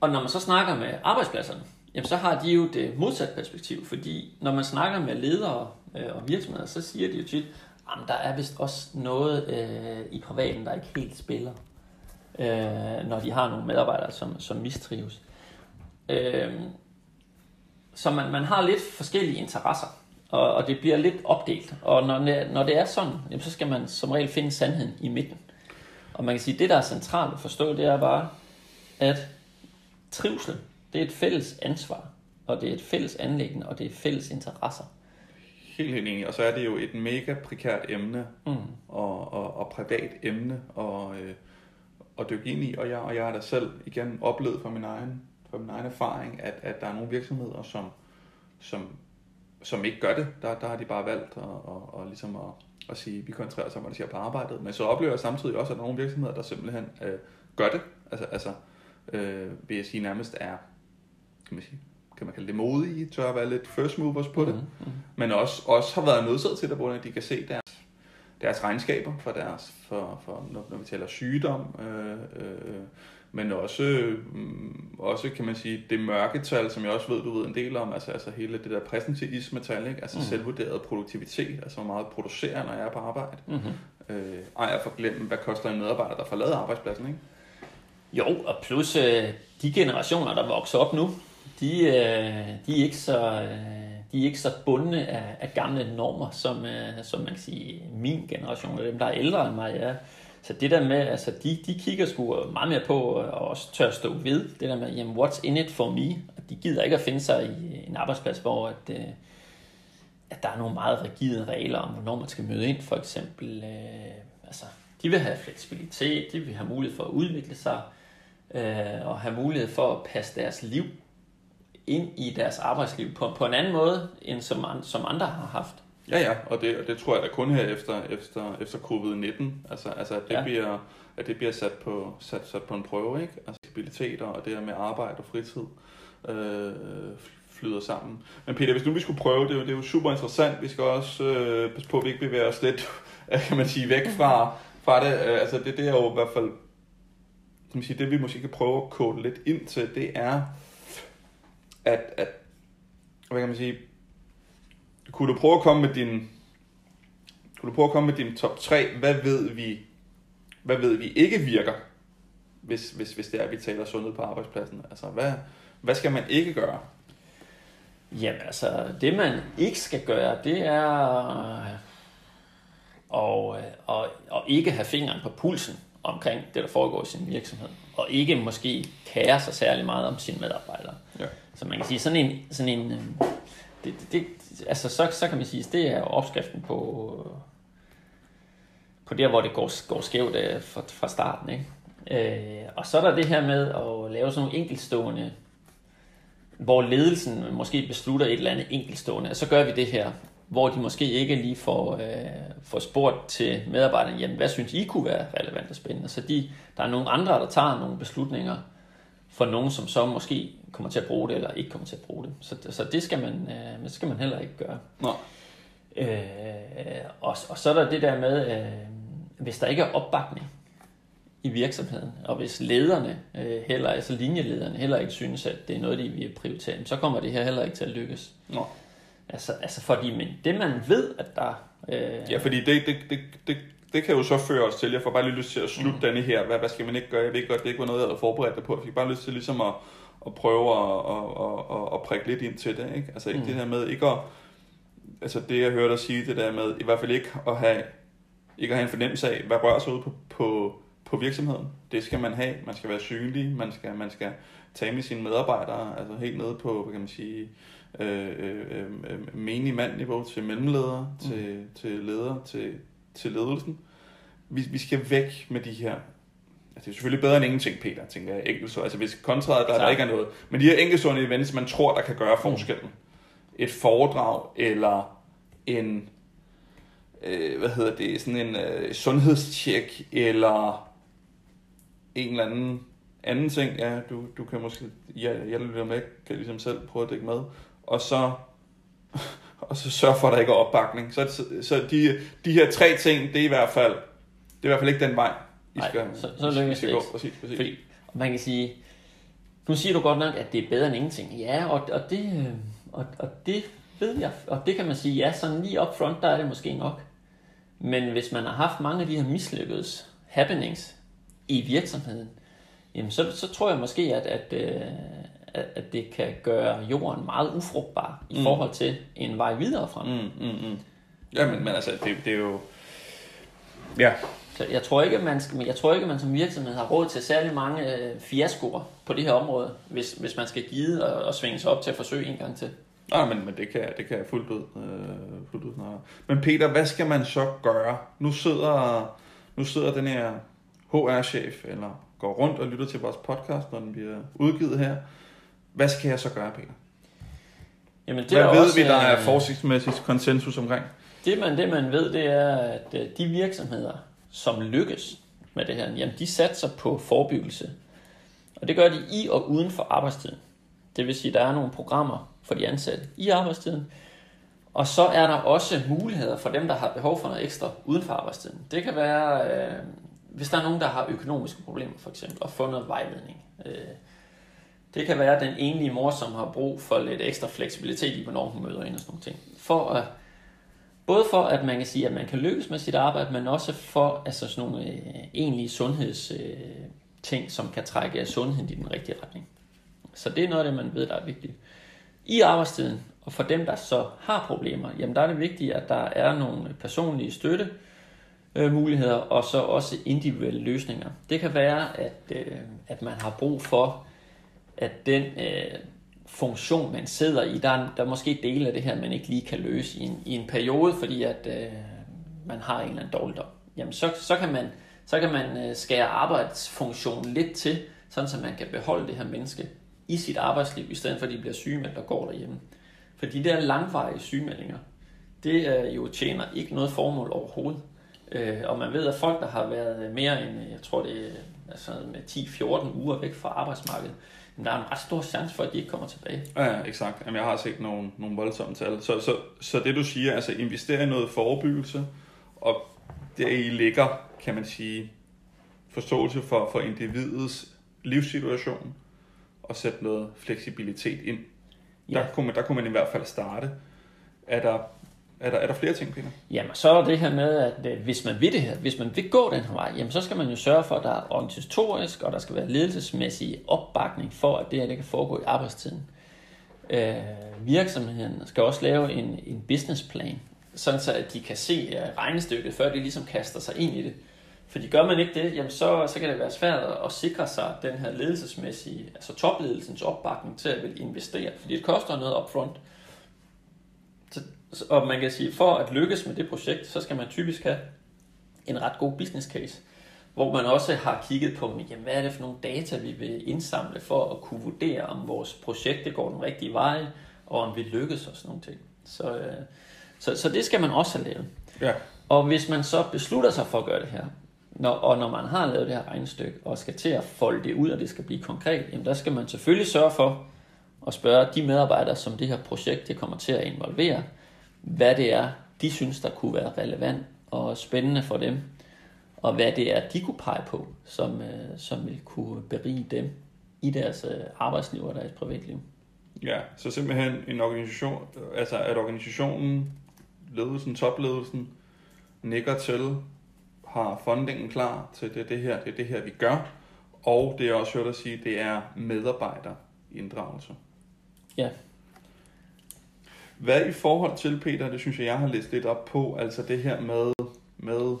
Og når man så snakker med arbejdspladserne, jamen så har de jo det modsatte perspektiv, fordi når man snakker med ledere øh, og virksomheder, så siger de jo tit, at der er vist også noget øh, i privaten, der ikke helt spiller, øh, når de har nogle medarbejdere, som, som mistrives. Øh, så man, man har lidt forskellige interesser, og, og det bliver lidt opdelt. Og når, når det er sådan, jamen, så skal man som regel finde sandheden i midten. Og man kan sige, at det, der er centralt at forstå, det er bare, at trivsel, det er et fælles ansvar, og det er et fælles anlæggende, og det er fælles interesser. Helt, helt enig. Og så er det jo et mega prekært emne, mm. og, og, og privat emne, og, øh, at dykke ind i. Og jeg, og jeg har da selv igen oplevet fra min egen, fra min egen erfaring, at, at der er nogle virksomheder, som, som, som ikke gør det. Der, der har de bare valgt at, at, at, ligesom at, at sige, vi koncentrerer os om, hvad de siger på arbejdet. Men så oplever jeg samtidig også, at der er nogle virksomheder, der simpelthen øh, gør det. Altså, altså øh, vil jeg sige nærmest er, kan man sige, kan man kalde det modige, tør at være lidt first movers på det, mm-hmm. men også, også har været nødsaget til det, hvor de kan se deres, deres regnskaber for deres, for, for, når, når vi taler sygdom, øh, øh, men også, øh, også kan man sige, det mørketal, som jeg også ved, du ved en del om, altså, altså hele det der præsentativisme-tal, ikke? altså mm. selvvurderet produktivitet, altså hvor meget producerer, når jeg er på arbejde. Mm-hmm. Øh, ej, jeg får glemt, hvad koster en medarbejder, der forlader arbejdspladsen, ikke? Jo, og plus øh, de generationer, der vokser op nu, de, øh, de, er ikke så, øh, de er ikke så bundne af, af gamle normer, som, øh, som man kan sige, min generation, og dem, der er ældre end mig, er. Så det der med, altså de, de kigger sgu øh, meget mere på, øh, og også tør stå ved, det der med, jamen, what's in it for me? De gider ikke at finde sig i en arbejdsplads, hvor at, øh, at der er nogle meget rigide regler om, hvornår man skal møde ind, for eksempel. Øh, altså, de vil have fleksibilitet, de vil have mulighed for at udvikle sig, øh, og have mulighed for at passe deres liv ind i deres arbejdsliv på, på en anden måde, end som, som andre har haft. Ja, ja, og det, og det tror jeg da kun her efter, efter, efter covid-19, altså, altså at, det ja. bliver, at det bliver sat på, sat, sat på en prøve, ikke? Altså stabiliteter og det her med arbejde og fritid øh, flyder sammen. Men Peter, hvis nu vi skulle prøve, det er jo, det er jo super interessant, vi skal også øh, passe på, at vi ikke bevæger os lidt, kan man sige, væk fra, fra det. Øh, altså det, det er jo i hvert fald kan man sige, det vi måske kan prøve at kode lidt ind til, det er, at, at hvad kan man sige, kunne du prøve at komme med din, kunne du prøve at komme med din top 3, hvad ved vi, hvad ved vi ikke virker, hvis, hvis, hvis det er, at vi taler sundhed på arbejdspladsen? Altså, hvad, hvad skal man ikke gøre? Jamen altså, det man ikke skal gøre, det er at, at, at ikke have fingeren på pulsen omkring det, der foregår i sin virksomhed, og ikke måske kære sig særlig meget om sine medarbejdere. Ja. Så man kan sige, sådan en, sådan en øhm, det, det, altså så, så kan man sige, det er opskriften på, på der, hvor det går, går skævt øh, fra, fra starten. Ikke? Øh, og så er der det her med at lave sådan nogle enkeltstående, hvor ledelsen måske beslutter et eller andet enkeltstående, og så gør vi det her. hvor de måske ikke lige får, øh, får spurgt til medarbejderne, jamen hvad synes I kunne være relevant og spændende? Så de, der er nogle andre, der tager nogle beslutninger for nogen, som så måske kommer til at bruge det, eller ikke kommer til at bruge det. Så, så det skal man, øh, det skal man heller ikke gøre. Nå. Øh, og, og så er der det der med, øh, hvis der ikke er opbakning i virksomheden, og hvis lederne, øh, heller, altså linjelederne, heller ikke synes, at det er noget, de vil prioritere, så kommer det her heller ikke til at lykkes. Nå. Altså, altså fordi men det man ved, at der... Øh, Ja, fordi det, det, det, det, det kan jo så føre os til, jeg får bare lige lyst til at slutte mm. denne her, hvad, hvad skal man ikke gøre? Jeg ved godt, det ikke var noget, jeg havde forberedt dig på. Jeg fik bare lyst til ligesom at, at prøve at, at, at, at, at prikke lidt ind til det, ikke? Altså ikke Mm. det her med ikke at, altså det jeg hørte dig sige, det der med, i hvert fald ikke at have, ikke at have en fornemmelse af, hvad rører sig ud på, på, på virksomheden. Det skal man have. Man skal være synlig. Man skal, man skal tale med sine medarbejdere, altså helt nede på, hvad kan man sige, øh, øh, øh, menig mandniveau til mellemledere, mm. til, til ledere, til, til ledelsen. Vi, vi skal væk med de her det er selvfølgelig bedre end ingenting, Peter, tænker jeg. Enkeltstår. Altså, hvis kontraet, der, der ikke er noget. Men de her enkeltstående events, man tror, der kan gøre forskellen. Et foredrag, eller en, øh, hvad hedder det, sådan en øh, sundhedstjek, eller en eller anden anden ting, ja, du, du kan måske, ja, jeg lytter med, kan ligesom selv prøve at dække med, og så, og så sørge for, at der ikke er opbakning. Så, så, så de, de her tre ting, det er i hvert fald, det er i hvert fald ikke den vej, I Nej, skal, så- så lykkes det gå. ikke. Præcis, præcis. Fordi man kan sige, nu siger du godt nok, at det er bedre end ingenting. Ja, og, og, det, øh, og, og det ved jeg, og det kan man sige, ja, sådan lige up front, der er det måske nok. Men hvis man har haft mange af de her mislykkedes happenings i virksomheden, jamen så, så tror jeg måske, at, at, øh, at, at det kan gøre jorden meget ufrugtbar i Mm. forhold til en vej videre frem. Mm, mm, mm. Ja, men, men altså, det, det er jo... Ja, Så jeg tror ikke, at man, skal, jeg tror ikke, man som virksomhed har råd til særlig mange øh, fiaskoer på det her område, hvis, hvis man skal give og, og svinge sig op til at forsøge en gang til. Nej, men, men det kan, det kan jeg fuldt ud, øh, fuldt ud snart. Men Peter, hvad skal man så gøre? Nu sidder, nu sidder den her HR-chef, eller går rundt og lytter til vores podcast, når den bliver udgivet her. Hvad skal jeg så gøre, Peter? Jamen, Hvad er ved også, vi, der er øh, forskningsmæssigt konsensus omkring? Det man, det man ved, det er, at øh, de virksomheder, som lykkes med det her, jamen de satser på forebyggelse. Og det gør de i og uden for arbejdstiden. Det vil sige, at der er nogle programmer for de ansatte i arbejdstiden. Og så er der også muligheder for dem, der har behov for noget ekstra uden for arbejdstiden. Det kan være, øh, hvis der er nogen, der har økonomiske problemer for eksempel, og få noget vejledning. Øh, det kan være den enlige mor, som har brug for lidt ekstra fleksibilitet i, hvornår hun møder ind og sådan nogle ting. For at Både for, at man kan sige, at man kan lykkes med sit arbejde, men også for altså sådan nogle øh, egentlige sundhedsting, øh, ting, som kan trække sundheden i den rigtige retning. Så det er noget af det, man ved, der er vigtigt. I arbejdstiden, og for dem, der så har problemer, jamen der er det vigtigt, at der er nogle personlige støtte, øh, muligheder, og så også individuelle løsninger. Det kan være, at, øh, at man har brug for, at den øh, funktion, man sidder i, der er, der er måske dele af det her, man ikke lige kan løse i en, i en periode, fordi at øh, man har en eller anden dårligdom. Jamen så, så kan man, så kan man øh, skære arbejdsfunktionen lidt til, sådan så man kan beholde det her menneske i sit arbejdsliv, i stedet for at de bliver sygemeldt og går derhjemme. For de der langvarige sygemeldinger, det øh, jo tjener ikke noget formål overhovedet. Øh, og man ved, at folk, der har været mere end, øh, jeg tror det er øh, altså med 10-14 uger væk fra arbejdsmarkedet, jamen, der er en ret stor chance for, at de ikke kommer tilbage. Ja, ja, exakt. Jamen, jeg har set nogle, nogle voldsomme tal. Så, så, så det du siger, altså investere i noget forebyggelse, og der i ligger, kan man sige, forståelse for, for individets livssituation, og sætte noget fleksibilitet ind. Ja. Der, kunne man, der kunne man i hvert fald starte. Er der, er der, er der flere ting, Peter? Jamen, så er det her med, at øh, hvis man vil det her, hvis man vil gå den her vej, jamen, så skal man jo sørge for, at der er organisatorisk, og der skal være ledelsesmæssig opbakning for, at det her det kan foregå i arbejdstiden. Øh, virksomheden skal også lave en, en businessplan, sådan så at de kan se øh, regnestykket, før de ligesom kaster sig ind i det. Fordi gør man ikke det, jamen så, så kan det være svært at sikre sig den her ledelsesmæssige, altså topledelsens opbakning til at vil investere, fordi det koster noget upfront. front, og man kan sige, for at lykkes med det projekt, så skal man typisk have en ret god business case, hvor man også har kigget på, jamen, hvad er det for nogle data, vi vil indsamle for at kunne vurdere, om vores projekt går den rigtige vej, og om vi lykkes og sådan nogle ting. Så, øh, Så, så det skal man også have lavet. Ja. Og hvis man så beslutter sig for at gøre det her, når, og når man har lavet det her regnestykke, og skal til at folde det ud, og det skal blive konkret, jamen der skal man selvfølgelig sørge for at spørge de medarbejdere, som det her projekt det kommer til at involvere, hvad det er, de synes, der kunne være relevant og spændende for dem, og hvad det er, de kunne pege på, som, øh, som vil kunne berige dem i deres øh, arbejdsliv og deres privatliv. Ja, så simpelthen en organisation, altså at organisationen, ledelsen, topledelsen, nikker til, har fundingen klar til det, det her, det er det her, vi gør, og det er også hørt at sige, det er medarbejderinddragelse. Ja. Hvad i forhold til, Peter, det synes jeg, jeg har læst lidt op på, altså det her med, med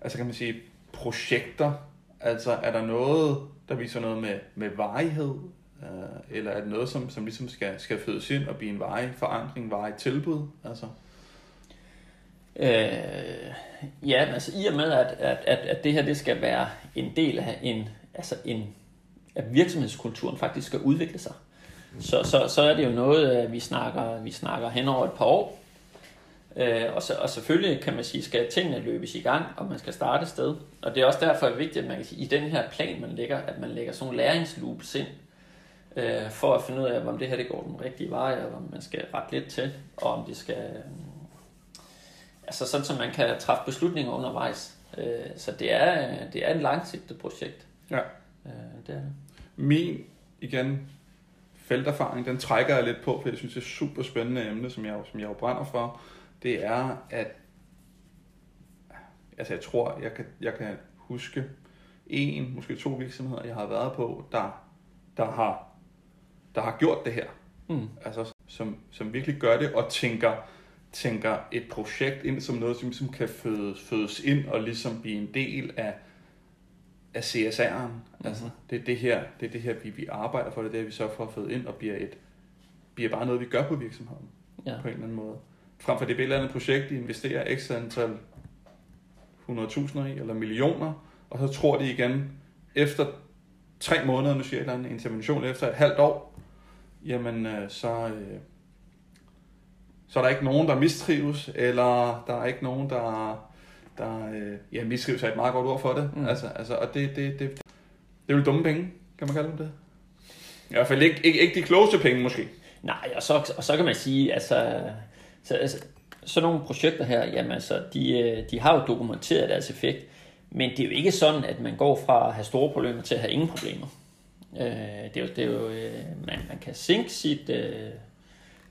altså kan man sige, projekter, altså er der noget, der viser noget med, med varighed, øh, eller er det noget, som, som ligesom skal, skal fødes ind og blive en varig forandring, varig tilbud, altså? Øh, ja, altså i og med, at, at, at, at det her det skal være en del af en, altså en, at virksomhedskulturen faktisk skal udvikle sig, så, så, så er det jo noget, øh, vi snakker, vi snakker hen over et par år. Øh, og, så, og selvfølgelig kan man sige, skal tingene løbes i gang, og man skal starte et sted. Og det er også derfor vigtigt, at man kan sige, i den her plan, man lægger, at man lægger sådan nogle læringsloops ind, øh, for at finde ud af, om det her det går den rigtige vej, og om man skal rette lidt til, og om det skal... Øh, altså sådan, så man kan træffe beslutninger undervejs. Øh, så det er, det er et langsigtet projekt. Ja. Øh, det er det. Min, igen, felterfaring, den trækker jeg lidt på, for jeg synes, det er et super spændende emne, som jeg, som jeg jo brænder for. Det er, at altså jeg tror, jeg kan, jeg kan huske en, måske to virksomheder, jeg har været på, der, der, har, der har gjort det her. Mm. Altså, som, som virkelig gør det og tænker, tænker et projekt ind som noget, som ligesom kan fødes, fødes ind og ligesom blive en del af, af CSR'en. Mm-hmm. Altså, det er det her, det er det her vi, vi arbejder for, det er det, vi så får fået ind og bliver, et, bliver bare noget, vi gør på virksomheden Ja. på en eller anden måde. Frem for det er et eller andet projekt, de investerer x antal 100.000 i, eller millioner, og så tror de igen, efter tre måneder, nu siger jeg andet intervention, efter et halvt år, jamen øh, så, øh, så er der ikke nogen, der mistrives, eller der er ikke nogen, der, der øh, ja, mistrives er et meget godt ord for det. Mm. Mm. Altså, altså, og det, det, det, det er jo dumme penge, kan man kalde dem det. I hvert fald ikke, ikke, ikke de klogeste penge, måske. Nej, og så, og så kan man sige, altså, så, altså sådan nogle projekter her, jamen altså, de, øh, de har jo dokumenteret deres effekt, men det er jo ikke sådan, at man går fra at have store problemer til at have ingen problemer. Øh, det er jo, det er jo øh, man, man kan sænke sit øh,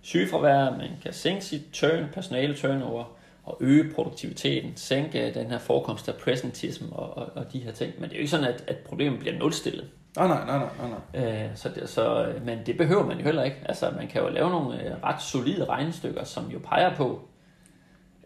sygefravær, man kan sænke sit turn, personale turnover, og øge produktiviteten, sænke den her forekomst af presentism og, og, og de her ting. Men det er jo ikke sådan, at, at problemet bliver nulstillet. Nej, nej, nej, nej, nej, nej. Øh, så det, så, men det behøver man jo heller ikke. Altså, man kan jo lave nogle øh, ret solide regnestykker, som jo peger på,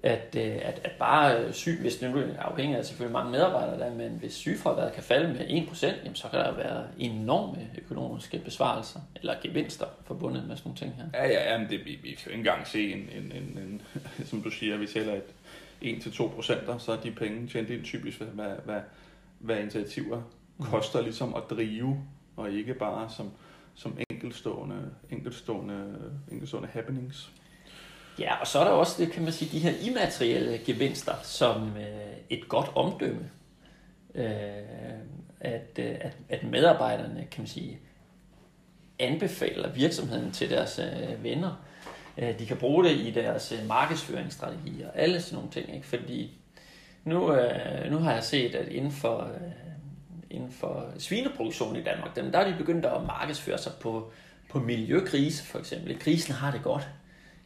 at, øh, at, at bare øh, syg, hvis det nu er afhængig af selvfølgelig mange medarbejdere der, men hvis sygefraværet kan falde med 1%, jamen, så kan der være enorme økonomiske besvarelser eller gevinster forbundet med sådan nogle ting her. Ja, ja, ja, men det, vi, vi kan jo ikke engang se en, en, en, en som du siger, vi tæller et 1-2 procenter, så er de penge tjent ind typisk, hvad, hvad, hvad initiativer koster ligesom at drive, og ikke bare som, som enkeltstående, enkeltstående, enkeltstående happenings. Ja, og så er der også, det kan man sige, de her immaterielle gevinster, som øh, et godt omdømme. Øh, at, øh, at, at medarbejderne, kan man sige, anbefaler virksomheden til deres øh, venner. Øh, de kan bruge det i deres øh, markedsføringsstrategier og alle sådan nogle ting. Ikke? Fordi nu, øh, nu har jeg set, at inden for, øh, inden for svineproduktion i Danmark, dem, der er de begyndt at markedsføre sig på, på miljøkrise for eksempel. Krisen har det godt.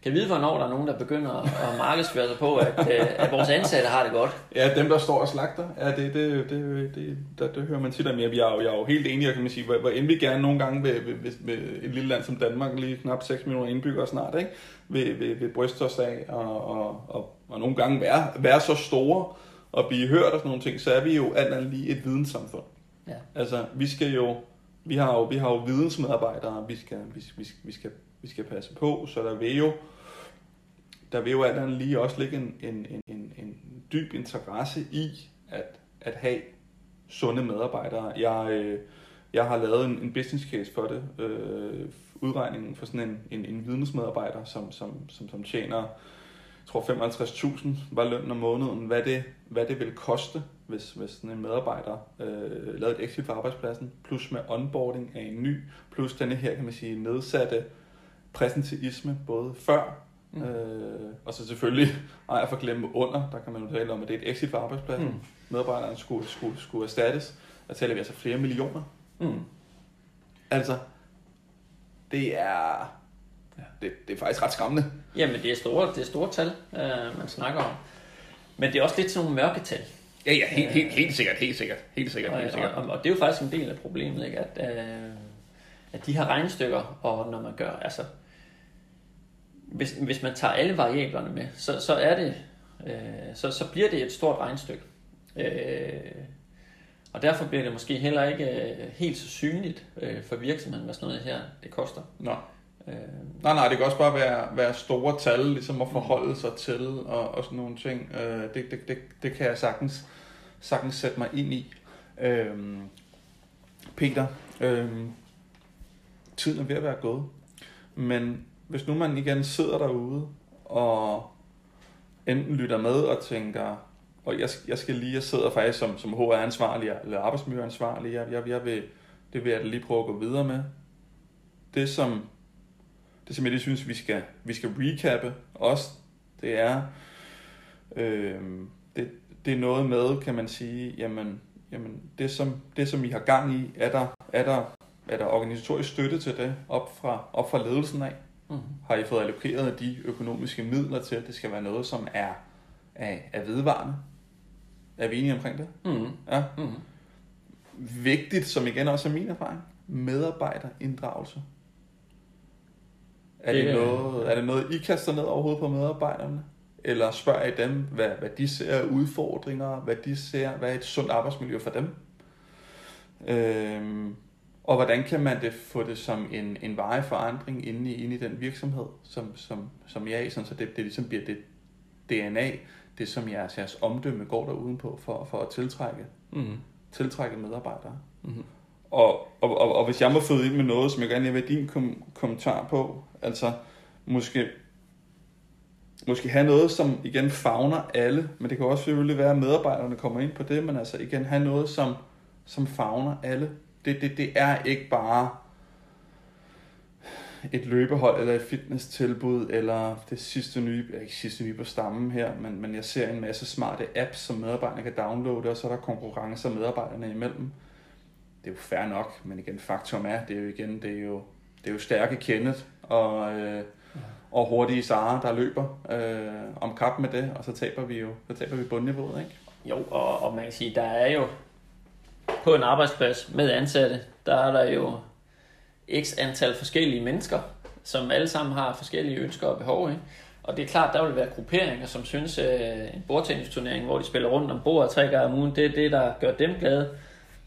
Kan vide, hvornår der er nogen, der begynder at markedsføre sig på, at, øh, at vores ansatte har det godt? Ja, dem der står og slagter, ja, det, det, det, det, det, det hører man tit om. Jeg er, jo, jeg er jo helt enig, kan man sige, hvor, hvor end vi gerne nogle gange ved, ved, ved, ved et lille land som Danmark, lige knap 6 millioner indbyggere snart, ikke? Vil, vil, vil bryste os af og, og, og, og nogle gange være, være så store og blive hørt og sådan nogle ting, så er vi jo alt andet lige et videnssamfund. Ja. Altså, vi skal jo, vi har jo, vi har jo vidensmedarbejdere, vi skal, vi, vi, vi, skal, vi skal passe på, så der vil jo, der vil jo alt andet lige også ligge en, en, en, en, en dyb interesse i at, at have sunde medarbejdere. Jeg, øh, jeg har lavet en, en business case for det, øh, udregningen for sådan en, en, en vidensmedarbejder, som, som, som, som tjener tror 55.000 var lønnen om måneden, hvad det, hvad det vil koste, hvis, hvis sådan en medarbejder øh, lavede et exit fra arbejdspladsen, plus med onboarding af en ny, plus denne her, kan man sige, nedsatte præsenteisme, både før, mm. øh, og så selvfølgelig, ej, jeg får glemme under, der kan man jo tale om, at det er et exit fra arbejdspladsen. Mm. Medarbejderne skulle, skulle, skulle erstattes. Der taler vi altså flere millioner. Mm. Altså, det er, det, det er faktisk ret skræmmende. Jamen, det er store, det er store tal, øh, man snakker om. Men det er også lidt sådan nogle mørketal. Ja, ja, helt, helt, helt sikkert, helt sikkert, helt sikkert, helt sikkert. Og, og, og det er jo faktisk en del af problemet, ikke? At, øh, at de her regnestykker, og når man gør, altså, hvis, hvis man tager alle variablerne med, så, så er det, øh, så, så bliver det et stort regnestykke. Øh, og derfor bliver det måske heller ikke øh, helt så synligt øh, for virksomheden, hvad sådan noget her det koster. Nå. Øh, nej, nej, det kan også bare være, være store tal, ligesom at forholde sig til, og, og sådan nogle ting. Øh, det, det, det, det kan jeg sagtens, sagtens sætte mig ind i. Øh, Peter, øh, tiden er ved at være gået, men hvis nu man igen sidder derude, og enten lytter med og tænker, og jeg, jeg skal lige, jeg sidder faktisk som, som HR-ansvarlig eller arbejdsmiljøansvarlig, jeg, jeg, jeg vil, det vil jeg lige prøve at gå videre med. Det som det som jeg lige synes, vi skal, vi skal recappe også, det er, øh, det, det er noget med, kan man sige, jamen, jamen det, som, det som I har gang i, er der, er der, er der organisatorisk støtte til det op fra, op fra ledelsen af? Mm. Har I fået allokeret de økonomiske midler til, at det skal være noget, som er, er, er vedvarende? Er vi enige omkring det? Mm. Ja. Mm. Vigtigt, som igen også er min erfaring, medarbejderinddragelse. Er det, det noget, er det noget, I kaster ned overhovedet på medarbejderne? Eller spørger I dem, hvad, hvad de ser af udfordringer, hvad de ser, hvad er et sundt arbejdsmiljø for dem? Øhm, og hvordan kan man det få det som en, en veje forandring inde i, inde i den virksomhed, som, som, som jeg er i, sådan, så det, det ligesom bliver det DNA, det som jeres, jeres omdømme går der udenpå for, for at tiltrække, mm. tiltrække medarbejdere. Mm. Og, og, og, og hvis jeg må føde ind med noget, som jeg gerne vil have din kom, kommentar på, altså måske, måske have noget, som igen fagner alle, men det kan også selvfølgelig være, at medarbejderne kommer ind på det, men altså igen have noget, som, som fagner alle. Det, det, det er ikke bare et løbehold eller et fitness-tilbud, eller det sidste nye, ikke sidste nye på stammen her, men, men jeg ser en masse smarte apps, som medarbejderne kan downloade, og så er der konkurrencer medarbejderne imellem det er jo fair nok, men igen, faktum er, det er jo igen, det er jo, det er jo stærke Kenneth og, øh, og hurtige Sara, der løber øh, om kap med det, og så taber vi jo så taber vi bundniveauet, ikke? Jo, og, og man kan sige, der er jo på en arbejdsplads med ansatte, der er der jo x antal forskellige mennesker, som alle sammen har forskellige ønsker og behov, ikke? Og det er klart, der vil være grupperinger, som synes, at en bordtennisturnering, hvor de spiller rundt om bordet tre gange om ugen, det er det, der gør dem glade.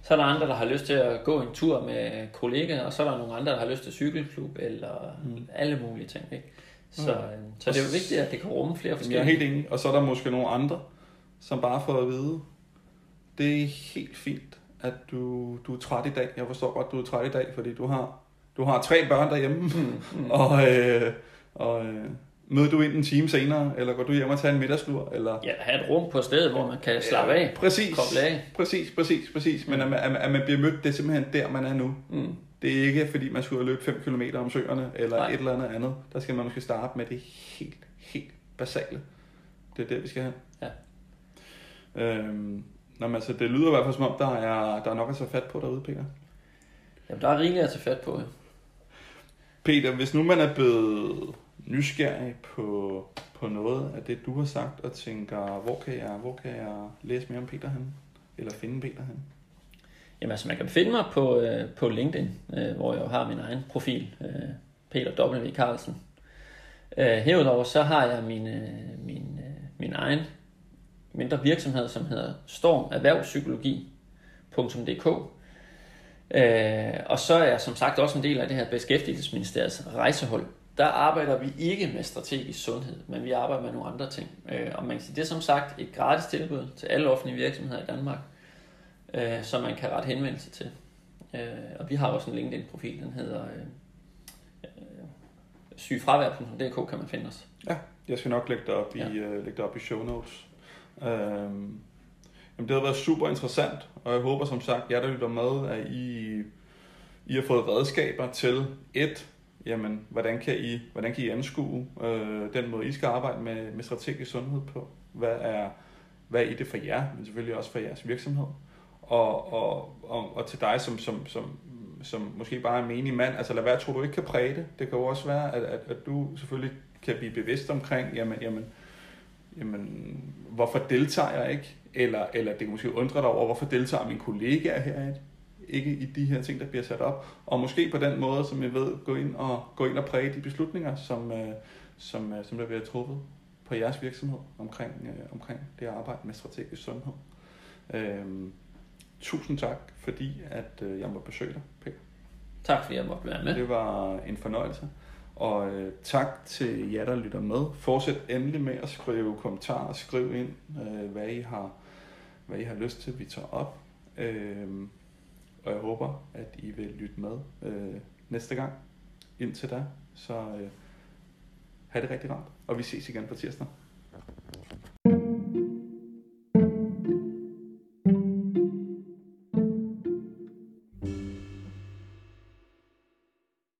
Så er der andre, der har lyst til at gå en tur med kollegaer, og så er der nogle andre, der har lyst til cykelklub, eller mm. alle mulige ting. Ikke? Så, ja. Øh, så det er jo vigtigt, at det kan rumme flere forskellige. Jeg er helt enig. Og så er der måske nogle andre, som bare får at vide, det er helt fint, at du, du er træt i dag. Jeg forstår godt, at du er træt i dag, fordi du har, du har tre børn derhjemme, mm. Mm. og, øh, og øh, Møder du ind en time senere, eller går du hjem og tager en middagslur? Eller? Ja, have et rum på stedet, hvor man kan slappe af. Præcis, koble af. præcis, præcis, præcis. Men at man, at man bliver mødt, det er simpelthen der, man er nu. Mm. Det er ikke, fordi man skulle løbe 5 km om søerne, eller Nej. et eller andet andet. Der skal man måske starte med det helt, helt basale. Det er det, vi skal have. Ja. Øhm, Nå, men altså, det lyder i hvert fald som om, der er, der er nok at tage fat på derude, Peter. Jamen, der er rigeligt at tage fat på. Ja. Peter, hvis nu man er blevet nysgerrig på, på noget af det, du har sagt, og tænker, hvor kan jeg, hvor kan jeg læse mere om Peter hen? Eller finde Peter hen? Jamen altså, man kan finde mig på, øh, på LinkedIn, øh, hvor jeg har min egen profil, øh, Peter W. Carlsen. Øh, herudover så har jeg min, øh, min, øh, min egen mindre virksomhed, som hedder Storm Erhvervspsykologi.dk. Øh, og så er jeg som sagt også en del af det her beskæftigelsesministeriets rejsehold, der arbejder vi ikke med strategisk sundhed, men vi arbejder med nogle andre ting. Øh, og man kan sige, det er som sagt et gratis tilbud til alle offentlige virksomheder i Danmark, øh, som man kan rette henvendelse til. Øh, og vi har også en LinkedIn-profil, den hedder sygefravær.dk, kan man finde os. Ja, Jeg skal nok lægge det op, ja. i, uh, lægge det op i show notes. Øhm, jamen, det har været super interessant, og jeg håber som sagt, jer der lytter med, at I, I har fået redskaber til et, jamen, hvordan kan I, hvordan kan I anskue øh, den måde, I skal arbejde med, med strategisk sundhed på? Hvad er, hvad er i det for jer, men selvfølgelig også for jeres virksomhed? Og, og, og, og til dig, som, som, som, som måske bare er en menig mand, altså lad være, tror du ikke kan præge det. Det kan jo også være, at, at, at du selvfølgelig kan blive bevidst omkring, jamen, jamen, jamen hvorfor deltager jeg ikke? Eller, eller det kan måske undre dig over, hvorfor deltager mine kollegaer her ikke i de her ting, der bliver sat op. Og måske på den måde, som jeg ved, gå ind og, gå ind og præge de beslutninger, som, øh, som, øh, som der bliver truffet på jeres virksomhed omkring, øh, omkring det arbejde med strategisk sundhed. Øhm, tusind tak, fordi at øh, jeg må besøge dig, Peter. Tak fordi jeg måtte være med. Det var en fornøjelse. Og øh, tak til jer, der lytter med. Fortsæt endelig med at skrive kommentarer, skriv ind, øh, hvad, I har, hvad I har lyst til, vi tager op. Øh, og jeg håber, at I vil lytte med øh, næste gang. Indtil da, så øh, have det rigtig rart, og vi ses igen på tirsdag.